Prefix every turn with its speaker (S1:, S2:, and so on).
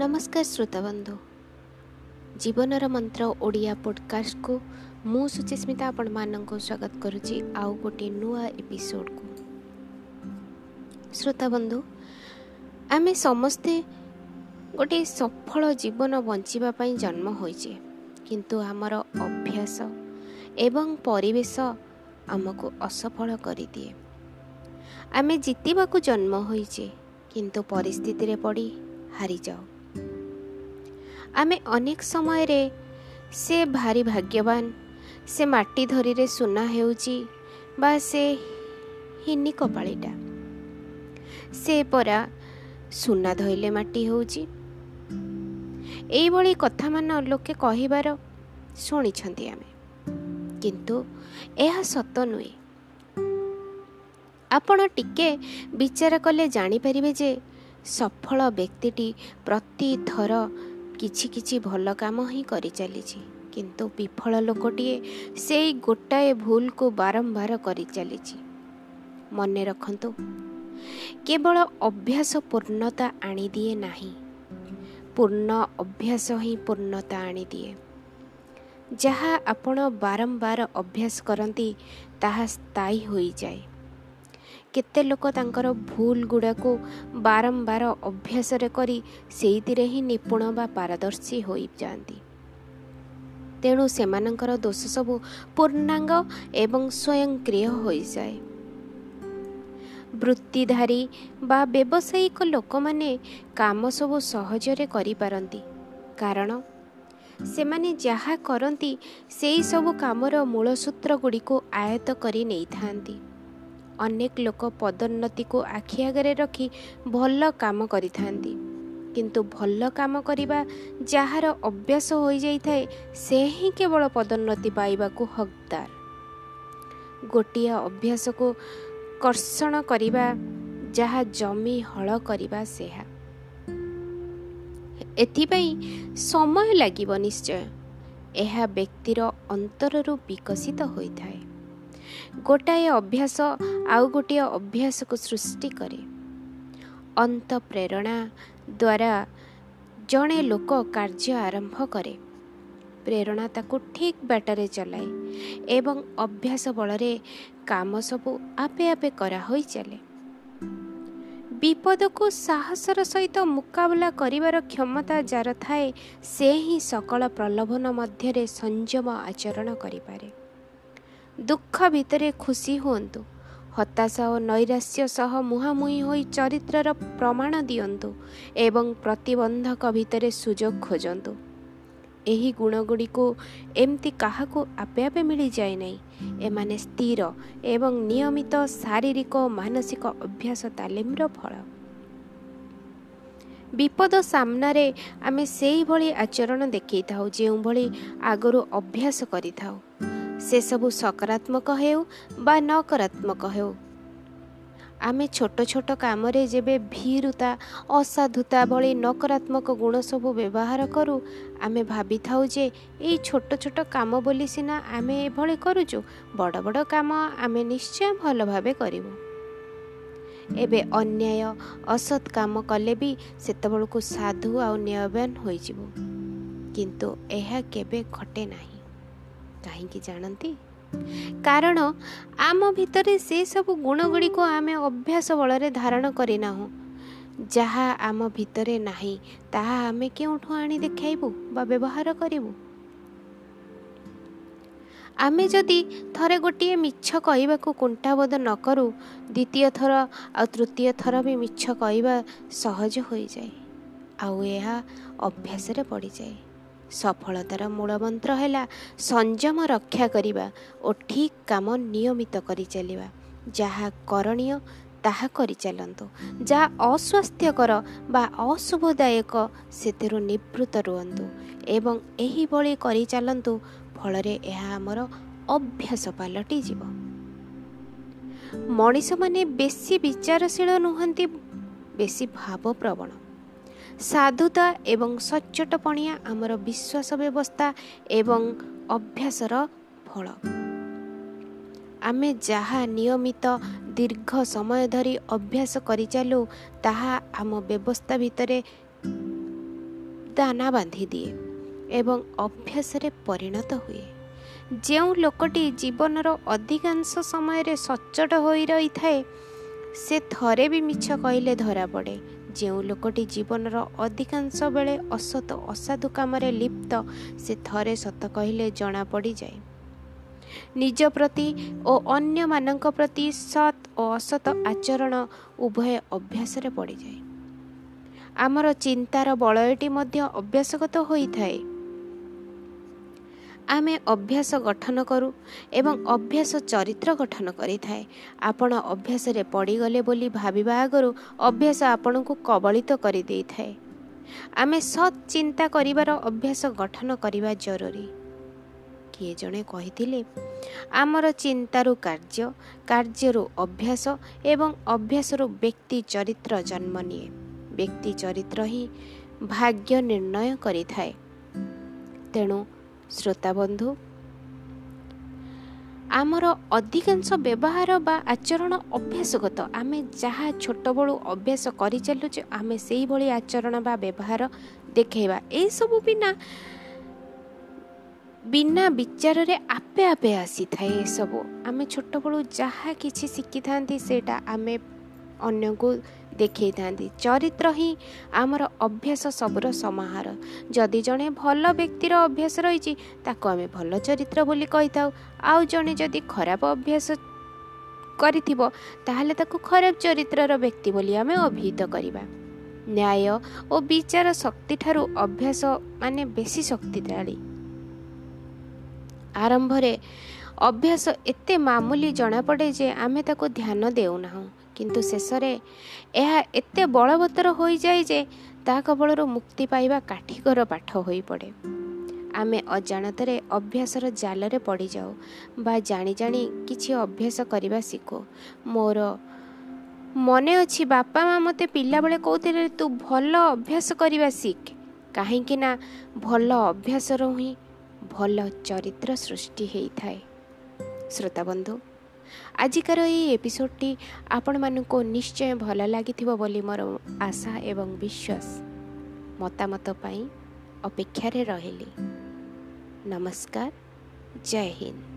S1: ନମସ୍କାର ଶ୍ରୋତାବନ୍ଧୁ ଜୀବନର ମନ୍ତ୍ର ଓଡ଼ିଆ ପଡ଼କାଷ୍ଟକୁ ମୁଁ ସୁଚିସ୍ମିତା ଆପଣମାନଙ୍କୁ ସ୍ୱାଗତ କରୁଛି ଆଉ ଗୋଟିଏ ନୂଆ ଏପିସୋଡ଼କୁ। ଶ୍ରୋତାବନ୍ଧୁ ଆମେ ସମସ୍ତେ ଗୋଟିଏ ସଫଳ ଜୀବନ ବଞ୍ଚିବା ପାଇଁ ଜନ୍ମ ହୋଇଛେ କିନ୍ତୁ ଆମର ଅଭ୍ୟାସ ଏବଂ ପରିବେଶ ଆମକୁ ଅସଫଳ କରିଦିଏ। ଆମେ ଜିତିବାକୁ ଜନ୍ମ ହୋଇଛେ କିନ୍ତୁ ପରିସ୍ଥିତିରେ ପଡ଼ି ହାରିଯାଉ। ଆମେ ଅନେକ ସମୟରେ ସେ ଭାରି ଭାଗ୍ୟବାନ। ସେ ମାଟି ଧରିରେ ସୁନା ହେଉଛି ବା ସେ ହିନି କପାଳିଟା। ସେ ପରା ସୁନା ଧଇଲେ ମାଟି ହେଉଛି। ଏଇଭଳି କଥାମାନ ଲୋକେ କହିବାର ଶୁଣିଛନ୍ତି ଆମେ। କିନ୍ତୁ ଏହା ସତ ନୁହେଁ। ଆପଣ ଟିକେ ବିଚାର କଲେ ଜାଣିପାରିବେ ଯେ ସଫଳ ବ୍ୟକ୍ତିଟି ପ୍ରତିଥର କିଛି କିଛି ଭଲ କାମ ହିଁ କରିଚାଲିଛି କିନ୍ତୁ ବିଫଳ ଲୋକଟିଏ ସେଇ ଗୋଟାଏ ଭୁଲକୁ ବାରମ୍ବାର କରିଚାଲିଛି ମନେ ରଖନ୍ତୁ କେବଳ ଅଭ୍ୟାସ ପୂର୍ଣ୍ଣତା ଆଣିଦିଏ ନାହିଁ। ପୂର୍ଣ୍ଣ ଅଭ୍ୟାସ ହିଁ ପୂର୍ଣ୍ଣତା ଆଣିଦିଏ। ଯାହା ଆପଣ ବାରମ୍ବାର ଅଭ୍ୟାସ କରନ୍ତି ତାହା ସ୍ଥାୟୀ ହୋଇଯାଏ। କେତେ ଲୋକ ତାଙ୍କର ଭୁଲ ଗୁଡ଼ାକୁ ବାରମ୍ବାର ଅଭ୍ୟାସରେ କରି ସେଇଥିରେ ହିଁ ନିପୁଣ ବା ପାରଦର୍ଶୀ ହୋଇଯାଆନ୍ତି। ତେଣୁ ସେମାନଙ୍କର ଦୋଷ ସବୁ ପୂର୍ଣ୍ଣାଙ୍ଗ ଏବଂ ସ୍ୱୟଂକ୍ରିୟ ହୋଇଯାଏ। ବୃତ୍ତିଧାରୀ ବା ବ୍ୟବସାୟିକ ଲୋକମାନେ କାମ ସବୁ ସହଜରେ କରିପାରନ୍ତି। କାରଣ ସେମାନେ ଯାହା କରନ୍ତି ସେହି ସବୁ କାମର ମୂଳସୂତ୍ର ଗୁଡ଼ିକୁ ଆୟତ କରି ନେଇଥାନ୍ତି। ଅନେକ ଲୋକ ପଦୋନ୍ନତିକୁ ଆଖି ଆଗରେ ରଖି ଭଲ କାମ କରିଥାନ୍ତି। କିନ୍ତୁ ଭଲ କାମ କରିବା ଯାହାର ଅଭ୍ୟାସ ହୋଇଯାଇଥାଏ ସେ ହିଁ କେବଳ ପଦୋନ୍ନତି ପାଇବାକୁ ହକଦାର। ଗୋଟିଏ ଅଭ୍ୟାସକୁ କର୍ଷଣ କରିବା ଯାହା ଜମି ହଳ କରିବା ସେହା। ଏଥିପାଇଁ ସମୟ ଲାଗିବ ନିଶ୍ଚୟ। ଏହା ବ୍ୟକ୍ତିର ଅନ୍ତରରୁ ବିକଶିତ ହୋଇଥାଏ। ଗୋଟାଏ ଅଭ୍ୟାସ ଆଉ ଗୋଟିଏ ଅଭ୍ୟାସକୁ ସୃଷ୍ଟି କରେ। ଅନ୍ତ ପ୍ରେରଣା ଦ୍ୱାରା ଜଣେ ଲୋକ କାର୍ଯ୍ୟ ଆରମ୍ଭ କରେ। ପ୍ରେରଣା ତାକୁ ଠିକ୍ ବାଟରେ ଚଲାଏ ଏବଂ ଅଭ୍ୟାସ ବଳରେ କାମ ସବୁ ଆପେ ଆପେ କରାହୋଇ ଚାଲେ। ବିପଦକୁ ସାହସର ସହିତ ମୁକାବିଲା କରିବାର କ୍ଷମତା ଯାର ଥାଏ ସେ ହିଁ ସକଳ ପ୍ରଲୋଭନ ମଧ୍ୟରେ ସଂଯମ ଆଚରଣ କରିପାରେ। ଦୁଃଖ ଭିତରେ ଖୁସି ହୁଅନ୍ତୁ। ହତାଶା ଓ ନୈରାଶ୍ୟ ସହ ମୁହାଁମୁହିଁ ହୋଇ ଚରିତ୍ରର ପ୍ରମାଣ ଦିଅନ୍ତୁ ଏବଂ ପ୍ରତିବନ୍ଧକ ଭିତରେ ସୁଯୋଗ ଖୋଜନ୍ତୁ। ଏହି ଗୁଣଗୁଡ଼ିକୁ ଏମିତି କାହାକୁ ଆପେ ଆପେ ମିଳିଯାଏ ନାହିଁ। ଏମାନେ ସ୍ଥିର ଏବଂ ନିୟମିତ ଶାରୀରିକ ଓ ମାନସିକ ଅଭ୍ୟାସ ତାଲିମର ଫଳ। ବିପଦ ସାମ୍ନାରେ ଆମେ ସେଇଭଳି ଆଚରଣ ଦେଖାଇଥାଉ ଯେଉଁଭଳି ଆଗରୁ ଅଭ୍ୟାସ କରିଥାଉ। ସେସବୁ ସକାରାତ୍ମକ ହେଉ ବା ନକାରାତ୍ମକ ହେଉ ଆମେ ଛୋଟ ଛୋଟ କାମରେ ଯେବେ ଭୀରୁତା ଅସାଧୁତା ଭଳି ନକାରାତ୍ମକ ଗୁଣ ସବୁ ବ୍ୟବହାର କରୁ ଆମେ ଭାବିଥାଉ ଯେ ଏଇ ଛୋଟ ଛୋଟ କାମ ବୋଲି ସିନା ଆମେ ଏଭଳି କରୁଛୁ ବଡ଼ ବଡ଼ କାମ ଆମେ ନିଶ୍ଚୟ ଭଲ ଭାବେ କରିବୁ। ଏବେ ଅନ୍ୟାୟ ଅସତ୍ କାମ କଲେ ବି ସେତେବେଳକୁ ସାଧୁ ଆଉ ନ୍ୟାୟବାନ ହୋଇଯିବ। କିନ୍ତୁ ଏହା କେବେ ଘଟେ ନାହିଁ। କାହିଁକି ଜାଣନ୍ତି? କାରଣ ଆମ ଭିତରେ ସେସବୁ ଗୁଣ ଗୁଡ଼ିକୁ ଆମେ ଅଭ୍ୟାସ ବଳରେ ଧାରଣ କରିନାହୁଁ। ଯାହା ଆମ ଭିତରେ ନାହିଁ ତାହା ଆମେ କେଉଁଠୁ ଆଣି ଦେଖାଇବୁ ବା ବ୍ୟବହାର କରିବୁ? ଆମେ ଯଦି ଥରେ ଗୋଟିଏ ମିଛ କହିବାକୁ କୁଣ୍ଠାବୋଧ ନ କରୁ ଦ୍ୱିତୀୟ ଥର ଆଉ ତୃତୀୟ ଥର ବି ମିଛ କହିବା ସହଜ ହୋଇଯାଏ। ଆଉ ଏହା ଅଭ୍ୟାସରେ ପଡ଼ିଯାଏ। ସଫଳତାର ମୂଳମନ୍ତ୍ର ହେଲା ସଂଯମ ରକ୍ଷା କରିବା ଓ ଠିକ୍ କାମ ନିୟମିତ କରିଚାଲିବା ଯାହା କରଣୀୟ ତାହା କରିଚାଲନ୍ତୁ ଯାହା ଅସ୍ୱାସ୍ଥ୍ୟକର ବା ଅଶୁଭଦାୟକ ସେଥିରୁ ନିବୃତ୍ତ ରୁହନ୍ତୁ ଏବଂ ଏହିଭଳି କରିଚାଲନ୍ତୁ ଫଳରେ ଏହା ଆମର ଅଭ୍ୟାସ ପାଲଟିଯିବ। ମଣିଷମାନେ ବେଶୀ ବିଚାରଶୀଳ ନୁହନ୍ତି ବେଶୀ ଭାବପ୍ରବଣ। ସାଧୁତା ଏବଂ ସଚ୍ଚୋଟପଣିଆ ଆମର ବିଶ୍ୱାସ ବ୍ୟବସ୍ଥା ଏବଂ ଅଭ୍ୟାସର ଫଳ। ଆମେ ଯାହା ନିୟମିତ ଦୀର୍ଘ ସମୟ ଧରି ଅଭ୍ୟାସ କରିଚାଲୁ ତାହା ଆମ ବ୍ୟବସ୍ଥା ଭିତରେ ଦାନା ବାନ୍ଧିଦିଏ ଏବଂ ଅଭ୍ୟାସରେ ପରିଣତ ହୁଏ। ଯେଉଁ ଲୋକଟି ଜୀବନର ଅଧିକାଂଶ ସମୟରେ ସଚ୍ଚଟ ହୋଇ ରହିଥାଏ ସେ ଥରେ ବି ମିଛ କହିଲେ ଧରାପଡ଼େ। ଯେଉଁ ଲୋକଟି ଜୀବନର ଅଧିକାଂଶ ବେଳେ ଅସତ ଅସାଧୁ କାମରେ ଲିପ୍ତ ସେ ଥରେ ସତ କହିଲେ ଜଣାପଡ଼ିଯାଏ। ନିଜ ପ୍ରତି ଓ ଅନ୍ୟମାନଙ୍କ ପ୍ରତି ସତ୍ ଓ ଅସତ ଆଚରଣ ଉଭୟ ଅଭ୍ୟାସରେ ପଡ଼ିଯାଏ। ଆମର ଚିନ୍ତାର ବଳୟଟି ମଧ୍ୟ ଅଭ୍ୟାସଗତ ହୋଇଥାଏ। ଆମେ ଅଭ୍ୟାସ ଗଠନ କରୁ ଏବଂ ଅଭ୍ୟାସ ଚରିତ୍ର ଗଠନ କରିଥାଏ। ଆପଣ ଅଭ୍ୟାସରେ ପଡ଼ିଗଲେ ବୋଲି ଭାବିବା ଆଗରୁ ଅଭ୍ୟାସ ଆପଣଙ୍କୁ କବଳିତ କରିଦେଇଥାଏ। ଆମେ ସତ୍ ଚିନ୍ତା କରିବାର ଅଭ୍ୟାସ ଗଠନ କରିବା ଜରୁରୀ। କିଏ ଜଣେ କହିଥିଲେ ଆମର ଚିନ୍ତାରୁ କାର୍ଯ୍ୟ କାର୍ଯ୍ୟରୁ ଅଭ୍ୟାସ ଏବଂ ଅଭ୍ୟାସରୁ ବ୍ୟକ୍ତି ଚରିତ୍ର ଜନ୍ମ ନିଏ। ବ୍ୟକ୍ତି ଚରିତ୍ର ହିଁ ଭାଗ୍ୟ ନିର୍ଣ୍ଣୟ କରିଥାଏ। ତେଣୁ ଶ୍ରୋତାବନ୍ଧୁ ଆମର ଅଧିକାଂଶ ବ୍ୟବହାର ବା ଆଚରଣ ଅଭ୍ୟାସଗତ। ଆମେ ଯାହା ଛୋଟବେଳୁ ଅଭ୍ୟାସ କରିଚାଲୁଛେ ଆମେ ସେଇଭଳି ଆଚରଣ ବା ବ୍ୟବହାର ଦେଖାଇବା। ଏସବୁ ବିନା ବିନା ବିଚାରରେ ଆପେ ଆପେ ଆସିଥାଏ ଏସବୁ। ଆମେ ଛୋଟବେଳୁ ଯାହା କିଛି ଶିଖିଥାନ୍ତି ସେଇଟା ଆମେ ଅନ୍ୟକୁ ଦେଖେଇଥାନ୍ତି। ଚରିତ୍ର ହିଁ ଆମର ଅଭ୍ୟାସ ସବୁର ସମାହାର। ଯଦି ଜଣେ ଭଲ ବ୍ୟକ୍ତିର ଅଭ୍ୟାସ ରହିଛି ତାକୁ ଆମେ ଭଲ ଚରିତ୍ର ବୋଲି କହିଥାଉ। ଆଉ ଜଣେ ଯଦି ଖରାପ ଅଭ୍ୟାସ କରିଥିବ ତାହେଲେ ତାକୁ ଖରାପ ଚରିତ୍ରର ବ୍ୟକ୍ତି ବୋଲି ଆମେ ଅଭିହିତ କରିବା। ନ୍ୟାୟ ଓ ବିଚାର ଶକ୍ତିଠାରୁ ଅଭ୍ୟାସ ମାନେ ବେଶୀ ଶକ୍ତିଶାଳୀ। ଆରମ୍ଭରେ ଅଭ୍ୟାସ ଏତେ ମାମୁଲି ଜଣାପଡ଼େ ଯେ ଆମେ ତାକୁ ଧ୍ୟାନ ଦେଉନାହୁଁ। କିନ୍ତୁ ଶେଷରେ ଏହା ଏତେ ବଳବତ୍ତର ହୋଇଯାଏ ଯେ ତା କବଳରୁ ମୁକ୍ତି ପାଇବା କାଠିକର ପାଠ ହୋଇପଡ଼େ। ଆମେ ଅଜାଣତରେ ଅଭ୍ୟାସର ଜାଲରେ ପଡ଼ିଯାଉ ବା ଜାଣି ଜାଣି କିଛି ଅଭ୍ୟାସ କରିବା ଶିଖୁ। ମୋର ମନେ ଅଛି ବାପା ମା ମୋତେ ପିଲାବେଳେ କହୁଥିଲେ ତୁ ଭଲ ଅଭ୍ୟାସ କରିବା ଶିଖ କାହିଁକି ନା ଭଲ ଅଭ୍ୟାସରୁ ହିଁ ଭଲ ଚରିତ୍ର ସୃଷ୍ଟି ହେଇଥାଏ। ଶ୍ରୋତାବନ୍ଧୁ ଆଜିକାର ଏହି ଏପିସୋଡ଼ଟି ଆପଣମାନଙ୍କୁ ନିଶ୍ଚୟ ଭଲ ଲାଗିଥିବ ବୋଲି ମୋର ଆଶା ଏବଂ ବିଶ୍ୱାସ। ମତାମତ ପାଇଁ ଅପେକ୍ଷାରେ ରହିଲି। ନମସ୍କାର। ଜୟ ହିନ୍ଦ।